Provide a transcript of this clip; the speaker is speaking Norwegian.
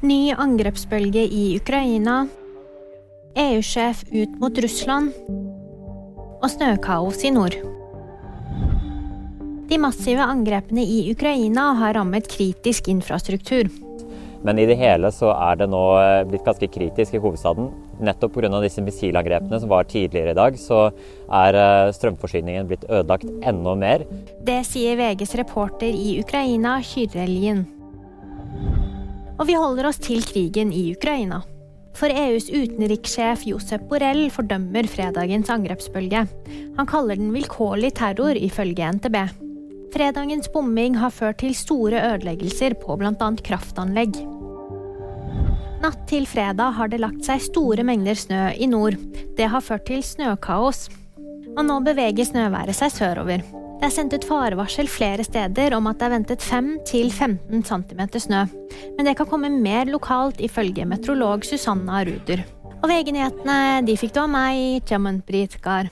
Ny angrepsbølge i Ukraina. EU-sjef ut mot Russland. Og snøkaos i nord. De massive angrepene i Ukraina har rammet kritisk infrastruktur. Men i det hele så er det nå eh, blitt ganske kritisk i hovedstaden. Nettopp pga. disse missilangrepene som var tidligere i dag, så er eh, strømforsyningen blitt ødelagt enda mer. Det sier VGs reporter i Ukraina, Kyrre Og vi holder oss til krigen i Ukraina. For EUs utenrikssjef Josep Borrell fordømmer fredagens angrepsbølge. Han kaller den vilkårlig terror, ifølge NTB. Fredagens bombing har ført til store ødeleggelser på bl.a. kraftanlegg. Natt til fredag har det lagt seg store mengder snø i nord. Det har ført til snøkaos. Og nå beveger snøværet seg sørover. Det er sendt ut farevarsel flere steder om at det er ventet 5-15 cm snø. Men det kan komme mer lokalt, ifølge meteorolog Susanna Ruder. Og VG-nyhetene de fikk du av meg, Jamun Britkar.